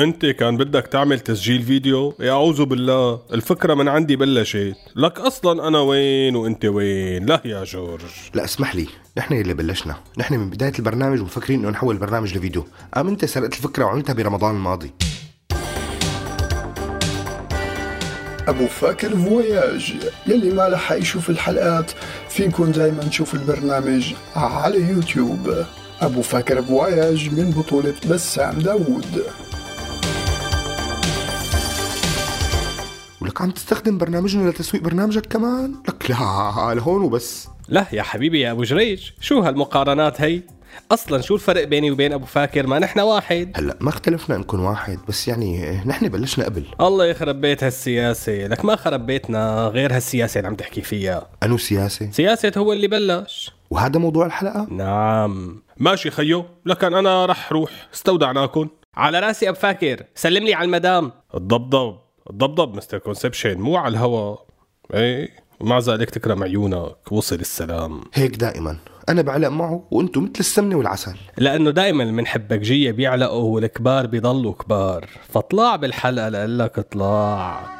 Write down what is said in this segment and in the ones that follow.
انت كان بدك تعمل تسجيل فيديو؟ يا أعوذ بالله الفكرة من عندي بلشت لك أصلا أنا وين وأنت وين؟ لا يا جورج. لا اسمح لي. نحن اللي بلشنا. نحن من بداية البرنامج ومفكرين إنه نحول البرنامج لفيديو. قام أنت سرقت الفكرة وعملتها برمضان الماضي. أبو فاكر فواياج. يلي ما لحق يشوف الحلقات. فيكن دايما تشوف البرنامج؟ على يوتيوب. أبو فاكر فواياج من بطولة بسام داوود. ولك عم تستخدم برنامجنا لتسويق برنامجك كمان؟ لك لا لهون وبس. لا يا حبيبي يا أبو جريج. شو هالمقارنات هي؟ أصلا شو الفرق بيني وبين أبو فاكر؟ ما نحن واحد. هلأ ما اختلفنا نكون واحد بس يعني نحن بلشنا قبل. الله يخرب بيت هالسياسة. لك ما خرب بيتنا غير هالسياسة اللي عم تحكي فيها. أنو سياسة؟ سياسة هو اللي بلش. وهذا موضوع الحلقة؟ نعم. ماشي خيو لكن أنا رح روح. استودعناكم على رأسي أبو فاكر. سلم لي على المدام. الضبضب. الضبضب مستر كونسبشن. مو على الهوا. إيه ومع ذلك تكرم عيونك. وصل السلام. هيك دائما. أنا بعلق معه وأنتم مثل السمنة والعسل. لأنه دائما اللي بنحبك جيه بيعلقوا والكبار بيضلوا كبار. فطلع بالحلقة لقلك اطلاع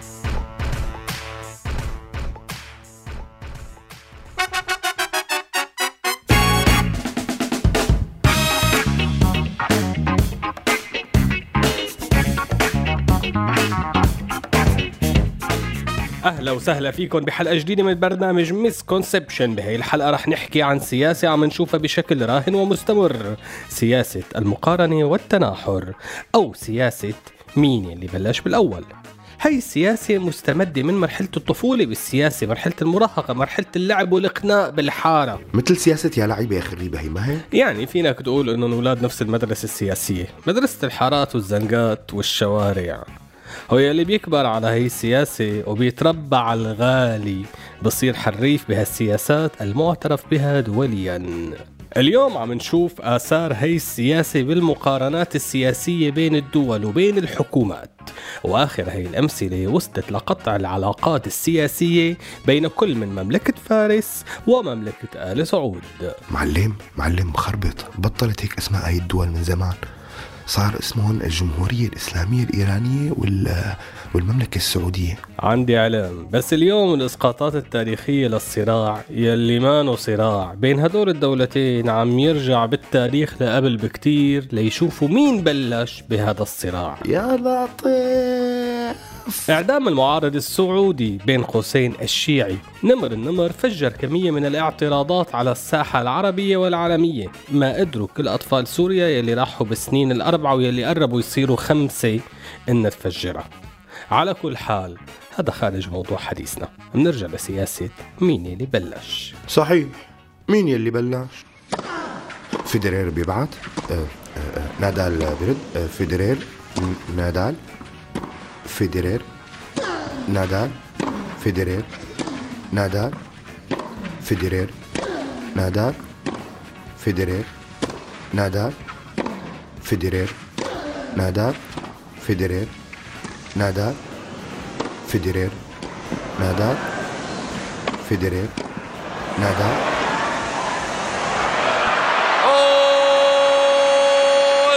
أهلا وسهلا فيكم بحلقة جديدة من برنامج misconception بهي الحلقة رح نحكي عن سياسة عم نشوفها بشكل راهن ومستمر. سياسة المقارنة والتناحر أو سياسة مين اللي بلش بالأول. هي السياسة مستمدة من مرحلة الطفولة بالسياسة مرحلة المراهقة مرحلة اللعب والإقناء بالحارة. مثل سياسة يا لعيبة يا خريبة هي ما هيك يعني فينك تقول انهم أولاد نفس المدرسة السياسية مدرسة الحارات والزنقات والشوارع. هو يلي بيكبر على هي السياسة وبيتربى على الغالي. بصير حريف بهالسياسات المعترف بها دوليا. اليوم عم نشوف آثار هي السياسة بالمقارنات السياسية بين الدول وبين الحكومات. وآخر هي الأمثلة وصلت لقطع العلاقات السياسية بين كل من مملكة فارس ومملكة آل سعود. معلم معلم مخربط. بطلت هيك أسماء هاي الدول من زمان. صار اسمهم الجمهورية الإسلامية الإيرانية وال والمملكة السعودية. عندي علم بس اليوم الإسقاطات التاريخية للصراع يلي مانو صراع. بين هدول الدولتين عم يرجع بالتاريخ لقبل بكتير ليشوفوا مين بلش بهذا الصراع. يا لطيف إعدام المعارض السعودي بين قوسين الشيعي. نمر النمر فجر كمية من الاعتراضات على الساحة العربية والعالمية. ما قدروا كل أطفال سوريا يلي راحوا بالسنين الأربعة ويلي قربوا يصيروا خمسة. إن تفجرها على كل حال هذا خارج موضوع حديثنا. بنرجع لسياسة مين اللي بلش. صحيح. مين يلي بلش؟ فيدرير بيبعت. آه، آه، آه، نادال برد آه، فيدرير نادال. فيدرير نادال فيدرير نادال فيدرير نادال فيدرير نادال فيدرير نادال فيدرير نادال فيدرير نادال فيدرير نادال.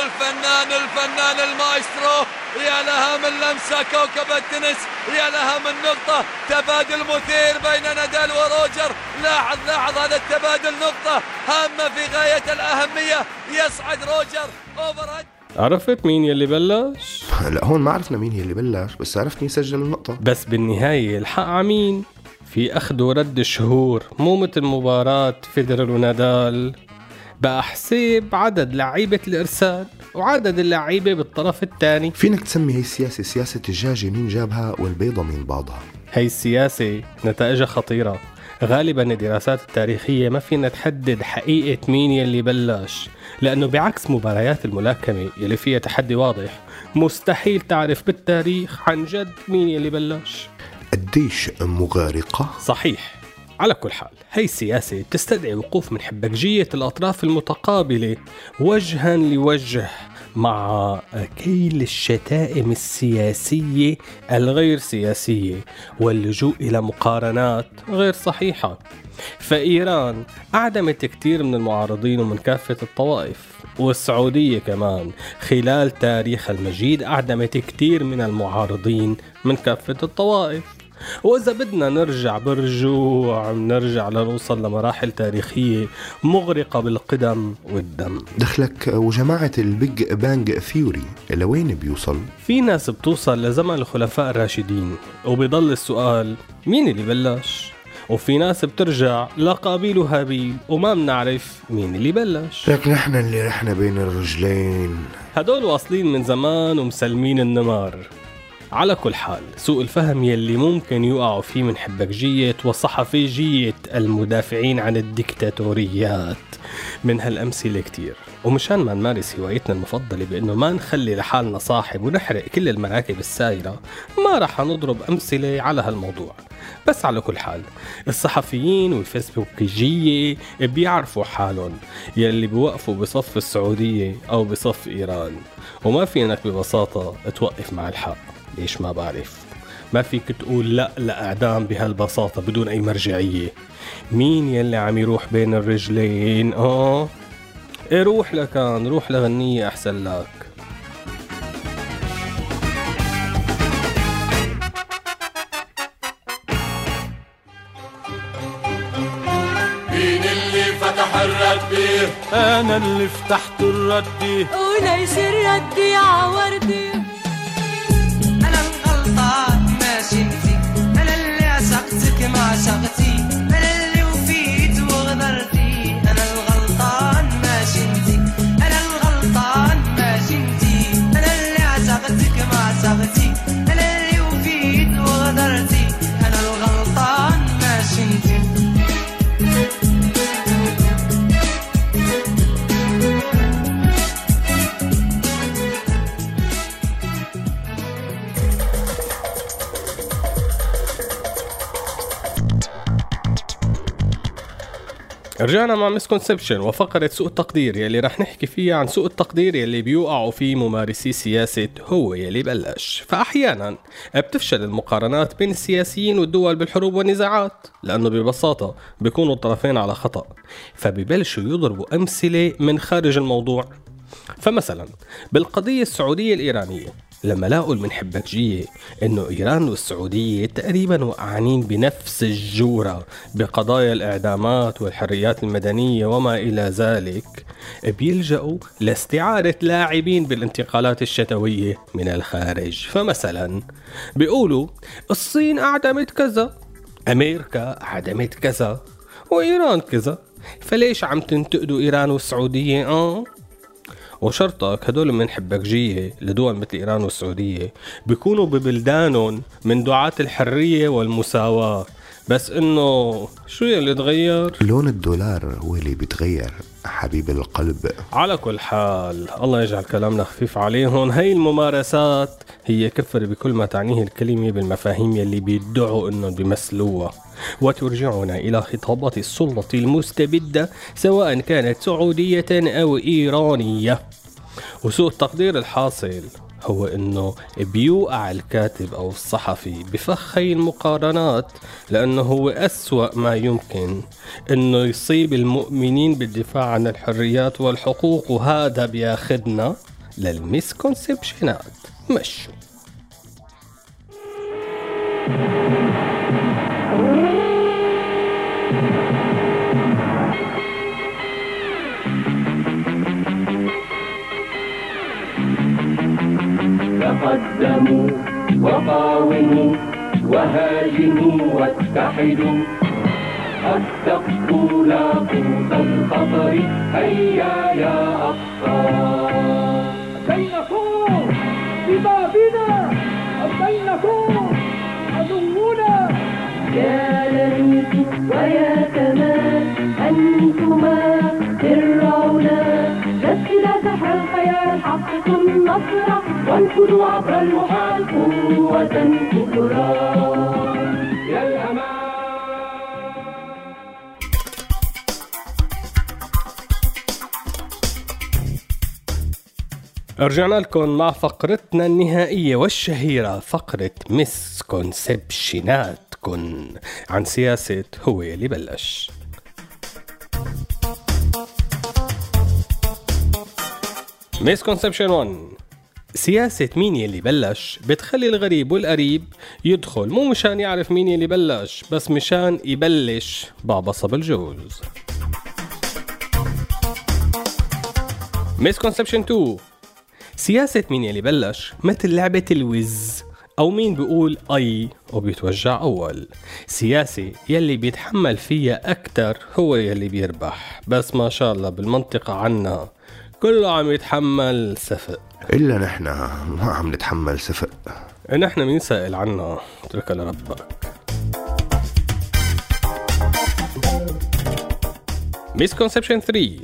الفنان الفنان المايسترو. يا لها من لمسة كوكب التنس يا لها من نقطة تبادل مثير بين نادال وروجر. لاحظ لاحظ هذا التبادل نقطة هامة في غاية الأهمية. يصعد روجر أوفر هيد عرفت مين يلي بلش؟ لا هون ما عرفنا مين هي اللي بلش بس عرفني سجل النقطة. بس بالنهاية الحق عمين. في أخذ ورد شهور مو مثل مباراة فيدرر ونادال. بقى حساب عدد لعيبة الإرسال وعدد اللعيبة بالطرف الثاني. فينك تسمي هي السياسة سياسة الدجاجة مين جابها والبيضة مين باضها هي السياسة نتائجها خطيرة. غالبا الدراسات التاريخية ما فينا تحدد حقيقة مين يلي بلش لأنه بعكس مباريات الملاكمة يلي فيها تحدي واضح مستحيل تعرف بالتاريخ عن جد مين يلي بلش. قديش مغارقة؟ صحيح. على كل حال هي السياسة بتستدعي وقوف من حبكجية الأطراف المتقابلة وجها لوجه مع كيل الشتائم السياسية الغير سياسية واللجوء إلى مقارنات غير صحيحة. فإيران أعدمت كثير من المعارضين ومن كافة الطوائف والسعودية كمان خلال تاريخها المجيد أعدمت كثير من المعارضين من كافة الطوائف. وإذا بدنا نرجع برجوع نرجع لنوصل لمراحل تاريخية مغرقة بالقدم والدم دخلك وجماعة ال Big Bang Theory لوين بيوصل؟ في ناس بتوصل لزمن الخلفاء الراشدين وبيضل السؤال مين اللي بلش؟ وفي ناس بترجع لقابيل وهابيل وما بنعرف مين اللي بلش لك نحن اللي رحنا بين الرجلين هدول واصلين من زمان ومسلمين النمار على كل حال سوء الفهم يلي ممكن يقعوا فيه منحبكجية وصحفيجية المدافعين عن الدكتاتوريات. من هالأمثلة كتير. ومشان ما نمارس هوايتنا المفضلة بأنه ما نخلي لحالنا صاحب ونحرق كل المراكب السايرة ما رح نضرب أمثلة على هالموضوع. بس على كل حال الصحفيين والفيسبوكيجية بيعرفوا حالهم يلي بيوقفوا بصف السعودية أو بصف إيران. وما في انك ببساطة توقف مع الحق. ليش ما بعرف. ما فيك تقول لا لإعدام بهالبساطة بدون أي مرجعية. مين يلي عم يروح بين الرجلين؟ آه. إيه روح لكان روح لغنية أحسن لك. مين اللي فتح الردي أنا اللي فتحت الردي وليش الردي عوردي ما عشقتي أنا اللي وفيت وغدرتي أنا الغلطان ماشي انتي أنا الغلطان ماشي انتي أنا اللي عشقتك ما عشقتي رجعنا مع مسكونسبشن وفقرة سوء التقدير يلي رح نحكي فيها عن سوء التقدير يلي بيوقعوا فيه ممارسي سياسة هو يلي بلش. فأحيانا بتفشل المقارنات بين السياسيين والدول بالحروب والنزاعات لأنه ببساطة بيكونوا الطرفين على خطأ فبيبلشوا يضربوا أمثلة من خارج الموضوع. فمثلا بالقضية السعودية الإيرانية لما لاقوا المنحبكجية إنه إيران والسعودية تقريبا وقعانين بنفس الجورة بقضايا الإعدامات والحريات المدنية وما إلى ذلك بيلجأوا لاستعارة لاعبين بالانتقالات الشتوية من الخارج. فمثلا بيقولوا الصين أعدمت كذا أمريكا أعدمت كذا وإيران كذا. فليش عم تنتقدوا إيران والسعودية؟ آه وشرطك هدول من حبكجية لدول مثل إيران والسعودية. بيكونوا ببلدانهم من دعاة الحرية والمساواة. بس إنه شو يلي تغير؟ لون الدولار هو اللي بيتغير حبيب القلب. على كل حال الله يجعل كلامنا خفيف عليهم. هي الممارسات هي كفر بكل ما تعنيه الكلمة بالمفاهيم يلي بيدعوا إنهم بيمثلوها وترجعنا إلى خطابات السلطة المستبدة سواء كانت سعودية أو إيرانية. وسوء التقدير الحاصل هو انه بيوقع الكاتب أو الصحفي بفخ هي المقارنات لأنه هو أسوأ ما يمكن انه يصيب المؤمنين بالدفاع عن الحريات والحقوق. وهذا بياخدنا للمسكونسبشنات مشوا. تقدموا وقاوموا وهاجموا واتحدوا. السقف لاقوت الخطر هيا يا أبطال كي ببابنا كي عدونا يا لميس ويا كمال أنتما سحر الخيال حققوا النصر وانفذوا عبر المحال قوة كبرى. يا رجعنا لكم مع فقرتنا النهائية والشهيرة فقرة مسكونسبشناتكن عن سياسة هو اللي بلش misconception 1 سياسة مين يلي بلش؟ بتخلي الغريب والقريب يدخل. مو مشان يعرف مين يلي بلش بس مشان يبلش بعبصة بالجوز misconception 2 سياسة مين يلي بلش؟ مثل لعبة الوز أو مين بيقول أي وبيتوجع أول. سياسة يلي بيتحمل فيها أكتر هو يلي بيربح بس ما شاء الله بالمنطقة عنا. كله عم يتحمل سفق إلا نحن ما عم نتحمل سفق نحن مين سائل عنا؟ اتركها لربك. مسكونسبشن 3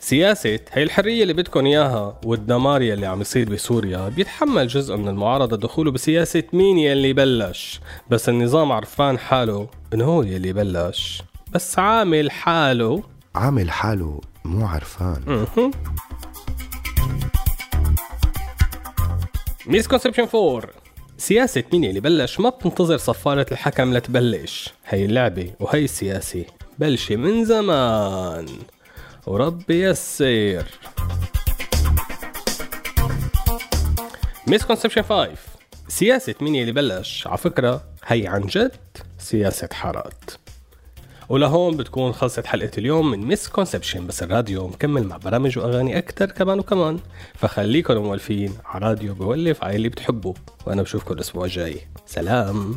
سياسة هي الحرية اللي بدكم إياها والدمار يلي عم يصير بسوريا بيتحمل جزء من المعارضة دخوله بسياسة مين يلي بلش. بس النظام عرفان حاله إنه هو يلي بلش. بس عامل حاله. عامل حاله مو عرفان. misconception 4 سياسة مين اللي بلش؟ ما بتنتظر صفارة الحكم لتبلش. هي اللعبة وهي السياسة. بلشة من زمان. وربي يسر. misconception 5 سياسة مين اللي بلش؟ على فكرة هي عن جد سياسة حارات. ولهون بتكون خلصت حلقة اليوم من misconception بس الراديو مكمل مع برامج وأغاني أكتر كمان وكمان. فخليكم مولفين على راديو بولف على اللي بتحبوا وأنا بشوفكم الأسبوع الجاي. سلام.